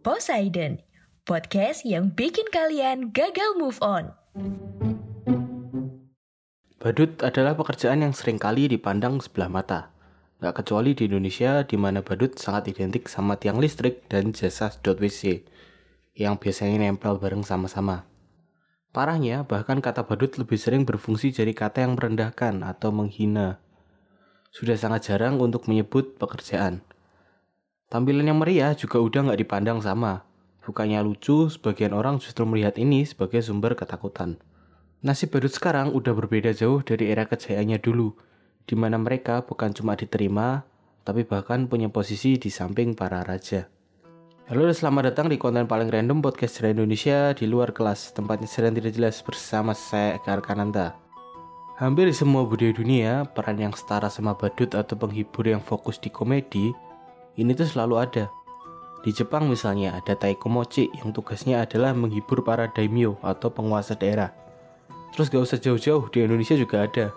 Poseidon, podcast yang bikin kalian gagal move on. Badut adalah pekerjaan yang sering kali dipandang sebelah mata. Gak kecuali di Indonesia, di mana badut sangat identik sama tiang listrik dan jasa sedot WC, yang biasanya nempel bareng sama-sama. Parahnya, bahkan kata badut lebih sering berfungsi jadi kata yang merendahkan atau menghina. Sudah sangat jarang untuk menyebut pekerjaan. Tampilan yang meriah juga udah nggak dipandang sama. Bukannya lucu, sebagian orang justru melihat ini sebagai sumber ketakutan. Nasib badut sekarang udah berbeda jauh dari era kejayaannya dulu, di mana mereka bukan cuma diterima, tapi bahkan punya posisi di samping para raja. Halo dan selamat datang di konten paling random podcast dari Indonesia di luar kelas, tempatnya sedang tidak jelas bersama saya Eka Arkananta. Hampir di semua budaya dunia, peran yang setara sama badut atau penghibur yang fokus di komedi, ini tuh selalu ada. Di Jepang misalnya ada Taiko Mochi yang tugasnya adalah menghibur para daimyo atau penguasa daerah. Terus gak usah jauh-jauh, di Indonesia juga ada.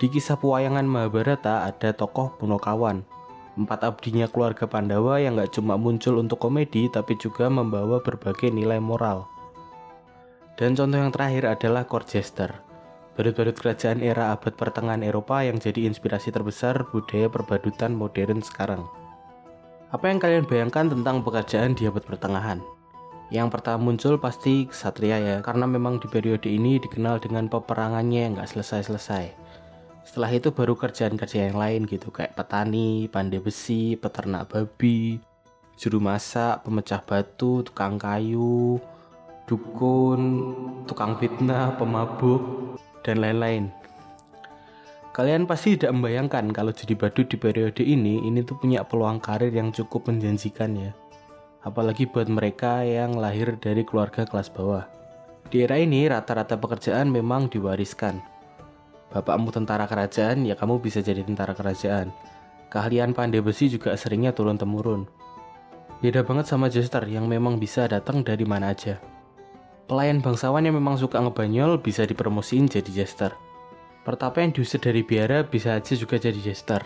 Di kisah pewayangan Mahabharata ada tokoh Punokawan. Empat abdinya keluarga Pandawa yang gak cuma muncul untuk komedi tapi juga membawa berbagai nilai moral. Dan contoh yang terakhir adalah court jester. Badut-badut kerajaan era abad pertengahan Eropa yang jadi inspirasi terbesar budaya perbadutan modern sekarang. Apa yang kalian bayangkan tentang pekerjaan di abad pertengahan? Yang pertama muncul pasti Ksatria ya, karena memang di periode ini dikenal dengan peperangannya yang nggak selesai-selesai. Setelah itu baru kerjaan-kerjaan yang lain gitu, kayak petani, pandai besi, peternak babi, juru masak, pemecah batu, tukang kayu, dukun, tukang fitnah, pemabuk, dan lain-lain. Kalian pasti tidak membayangkan kalau jadi badut di periode ini, ini tuh punya peluang karir yang cukup menjanjikan ya. Apalagi buat mereka yang lahir dari keluarga kelas bawah. Di era ini, rata-rata pekerjaan memang diwariskan. Bapakmu tentara kerajaan, ya kamu bisa jadi tentara kerajaan. Keahlian pandai besi juga seringnya turun-temurun. Beda banget sama jester yang memang bisa datang dari mana aja. Pelayan bangsawan yang memang suka ngebanyol bisa dipromosiin jadi jester. Pertapa yang diusir dari biara bisa aja juga jadi jester.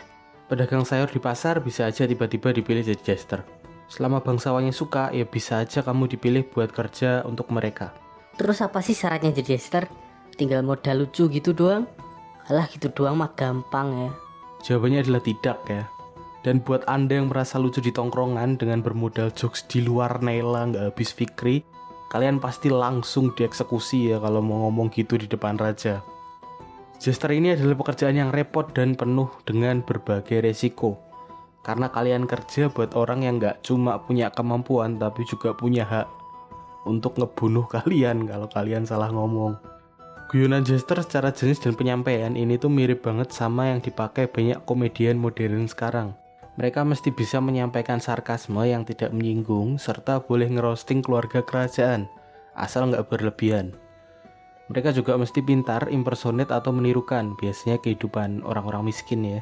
Pedagang sayur di pasar bisa aja tiba-tiba dipilih jadi jester. Selama bangsawannya suka, ya bisa aja kamu dipilih buat kerja untuk mereka. Terus apa sih syaratnya jadi jester? Tinggal modal lucu gitu doang? Alah gitu doang mah gampang ya. Jawabannya adalah tidak ya. Dan buat anda yang merasa lucu di tongkrongan dengan bermodal jokes di luar Naila nggak habis fikri, kalian pasti langsung dieksekusi ya kalau mau ngomong gitu di depan raja. Jester ini adalah pekerjaan yang repot dan penuh dengan berbagai resiko. Karena kalian kerja buat orang yang nggak cuma punya kemampuan tapi juga punya hak untuk ngebunuh kalian kalau kalian salah ngomong. Guyonan jester secara jenis dan penyampaian ini tuh mirip banget sama yang dipakai banyak komedian modern sekarang. Mereka mesti bisa menyampaikan sarkasme yang tidak menyinggung serta boleh ngerosting keluarga kerajaan, asal nggak berlebihan. Mereka juga mesti pintar impersonate atau menirukan biasanya kehidupan orang-orang miskin ya.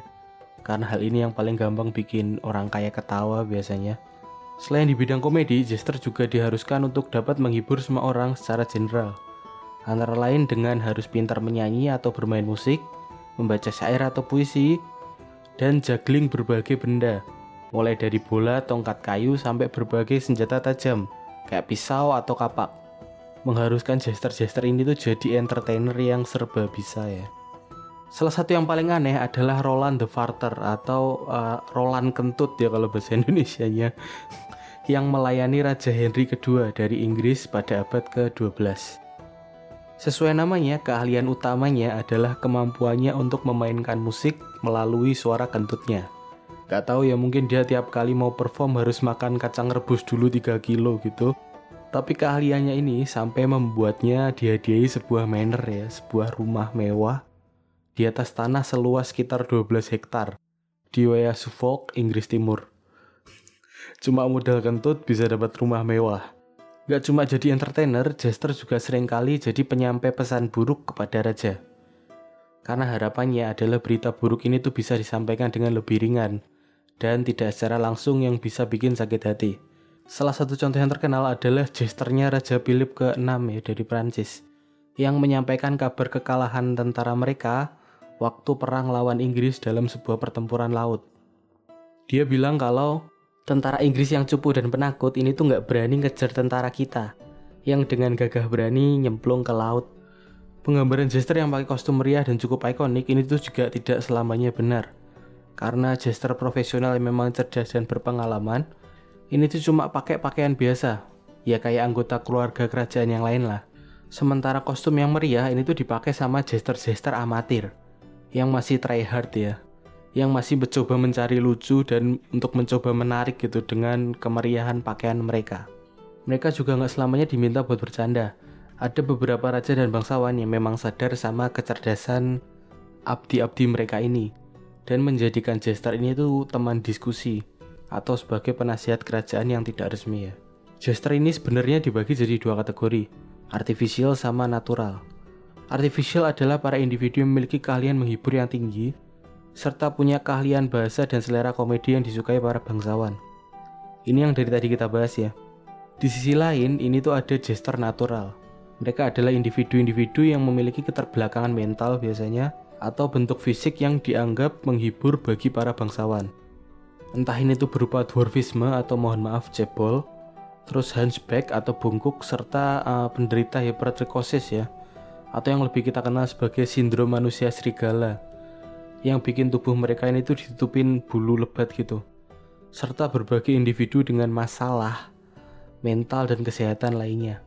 Karena hal ini yang paling gampang bikin orang kaya ketawa biasanya. Selain di bidang komedi, Jester juga diharuskan untuk dapat menghibur semua orang secara general. Antara lain dengan harus pintar menyanyi atau bermain musik, membaca syair atau puisi, dan juggling berbagai benda. Mulai dari bola, tongkat kayu, sampai berbagai senjata tajam, kayak pisau atau kapak mengharuskan jester-jester ini tuh jadi entertainer yang serba bisa ya. Salah satu yang paling aneh adalah Roland the Farter atau uh, Roland Kentut ya kalau bahasa Indonesianya. yang melayani Raja Henry II dari Inggris pada abad ke-12. Sesuai namanya, keahlian utamanya adalah kemampuannya untuk memainkan musik melalui suara kentutnya. Gak tahu ya mungkin dia tiap kali mau perform harus makan kacang rebus dulu 3 kilo gitu. Tapi keahliannya ini sampai membuatnya dihadiahi sebuah manor ya, sebuah rumah mewah di atas tanah seluas sekitar 12 hektar di wilayah Suffolk, Inggris Timur. Cuma modal kentut bisa dapat rumah mewah. Gak cuma jadi entertainer, Jester juga sering kali jadi penyampai pesan buruk kepada raja. Karena harapannya adalah berita buruk ini tuh bisa disampaikan dengan lebih ringan dan tidak secara langsung yang bisa bikin sakit hati. Salah satu contoh yang terkenal adalah jesternya Raja Philip ke-6 ya dari Prancis yang menyampaikan kabar kekalahan tentara mereka waktu perang lawan Inggris dalam sebuah pertempuran laut. Dia bilang kalau tentara Inggris yang cupu dan penakut ini tuh nggak berani ngejar tentara kita yang dengan gagah berani nyemplung ke laut. Penggambaran Jester yang pakai kostum meriah dan cukup ikonik ini tuh juga tidak selamanya benar. Karena Jester profesional yang memang cerdas dan berpengalaman, ini tuh cuma pakai pakaian biasa. Ya kayak anggota keluarga kerajaan yang lain lah. Sementara kostum yang meriah ini tuh dipakai sama jester-jester amatir yang masih try hard ya yang masih mencoba mencari lucu dan untuk mencoba menarik gitu dengan kemeriahan pakaian mereka. Mereka juga nggak selamanya diminta buat bercanda. Ada beberapa raja dan bangsawan yang memang sadar sama kecerdasan abdi-abdi mereka ini dan menjadikan jester ini tuh teman diskusi atau sebagai penasihat kerajaan yang tidak resmi ya. Jester ini sebenarnya dibagi jadi dua kategori, artificial sama natural. Artificial adalah para individu yang memiliki keahlian menghibur yang tinggi serta punya keahlian bahasa dan selera komedi yang disukai para bangsawan. Ini yang dari tadi kita bahas ya. Di sisi lain, ini tuh ada jester natural. Mereka adalah individu-individu yang memiliki keterbelakangan mental biasanya atau bentuk fisik yang dianggap menghibur bagi para bangsawan. Entah ini tuh berupa dwarfisme atau mohon maaf cebol, terus hunchback atau bungkuk serta uh, penderita hipertrikosis ya, atau yang lebih kita kenal sebagai sindrom manusia serigala yang bikin tubuh mereka ini tuh ditutupin bulu lebat gitu. Serta berbagai individu dengan masalah mental dan kesehatan lainnya.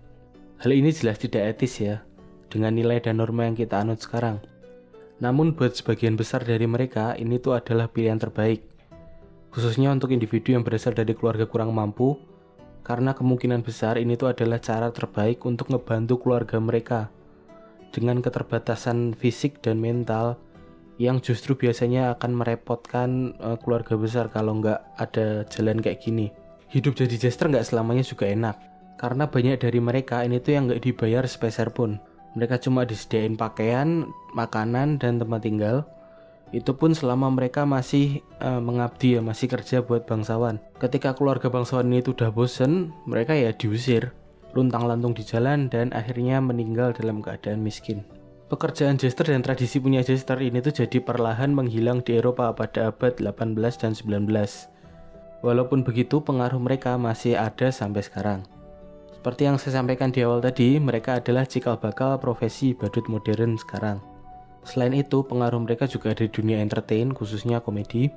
Hal ini jelas tidak etis ya, dengan nilai dan norma yang kita anut sekarang. Namun buat sebagian besar dari mereka, ini tuh adalah pilihan terbaik. Khususnya untuk individu yang berasal dari keluarga kurang mampu, karena kemungkinan besar ini tuh adalah cara terbaik untuk ngebantu keluarga mereka. Dengan keterbatasan fisik dan mental, yang justru biasanya akan merepotkan uh, keluarga besar kalau nggak ada jalan kayak gini. Hidup jadi jester nggak selamanya juga enak, karena banyak dari mereka ini tuh yang nggak dibayar sepeser pun. Mereka cuma disediain pakaian, makanan, dan tempat tinggal. Itu pun selama mereka masih uh, mengabdi ya, masih kerja buat bangsawan. Ketika keluarga bangsawan ini tuh udah bosen, mereka ya diusir, luntang lantung di jalan, dan akhirnya meninggal dalam keadaan miskin. Pekerjaan jester dan tradisi punya jester ini tuh jadi perlahan menghilang di Eropa pada abad 18 dan 19. Walaupun begitu, pengaruh mereka masih ada sampai sekarang. Seperti yang saya sampaikan di awal tadi, mereka adalah cikal bakal profesi badut modern sekarang. Selain itu, pengaruh mereka juga ada di dunia entertain, khususnya komedi.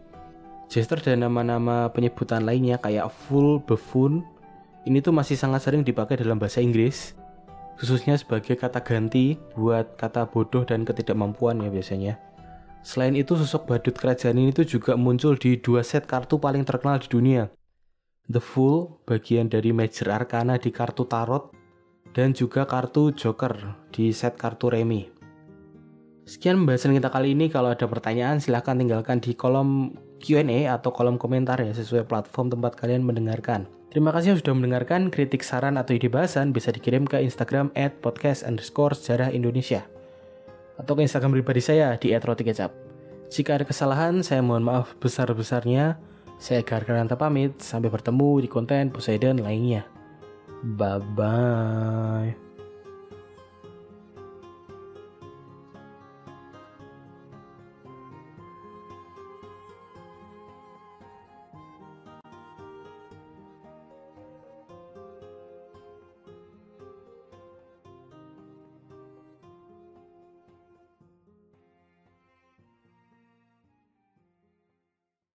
Jester dan nama-nama penyebutan lainnya kayak full, buffoon, ini tuh masih sangat sering dipakai dalam bahasa Inggris khususnya sebagai kata ganti buat kata bodoh dan ketidakmampuan ya biasanya. Selain itu, sosok badut kerajaan ini tuh juga muncul di dua set kartu paling terkenal di dunia. The Fool, bagian dari Major Arcana di kartu Tarot, dan juga kartu Joker di set kartu Remi. Sekian pembahasan kita kali ini. Kalau ada pertanyaan, silahkan tinggalkan di kolom Q&A atau kolom komentar ya, sesuai platform tempat kalian mendengarkan. Terima kasih sudah mendengarkan. Kritik, saran, atau ide bahasan bisa dikirim ke Instagram at podcast underscore sejarah Indonesia. Atau ke Instagram pribadi saya di @rotikecap. Jika ada kesalahan, saya mohon maaf besar-besarnya. Saya Gargananta pamit. Sampai bertemu di konten Poseidon lainnya. Bye-bye.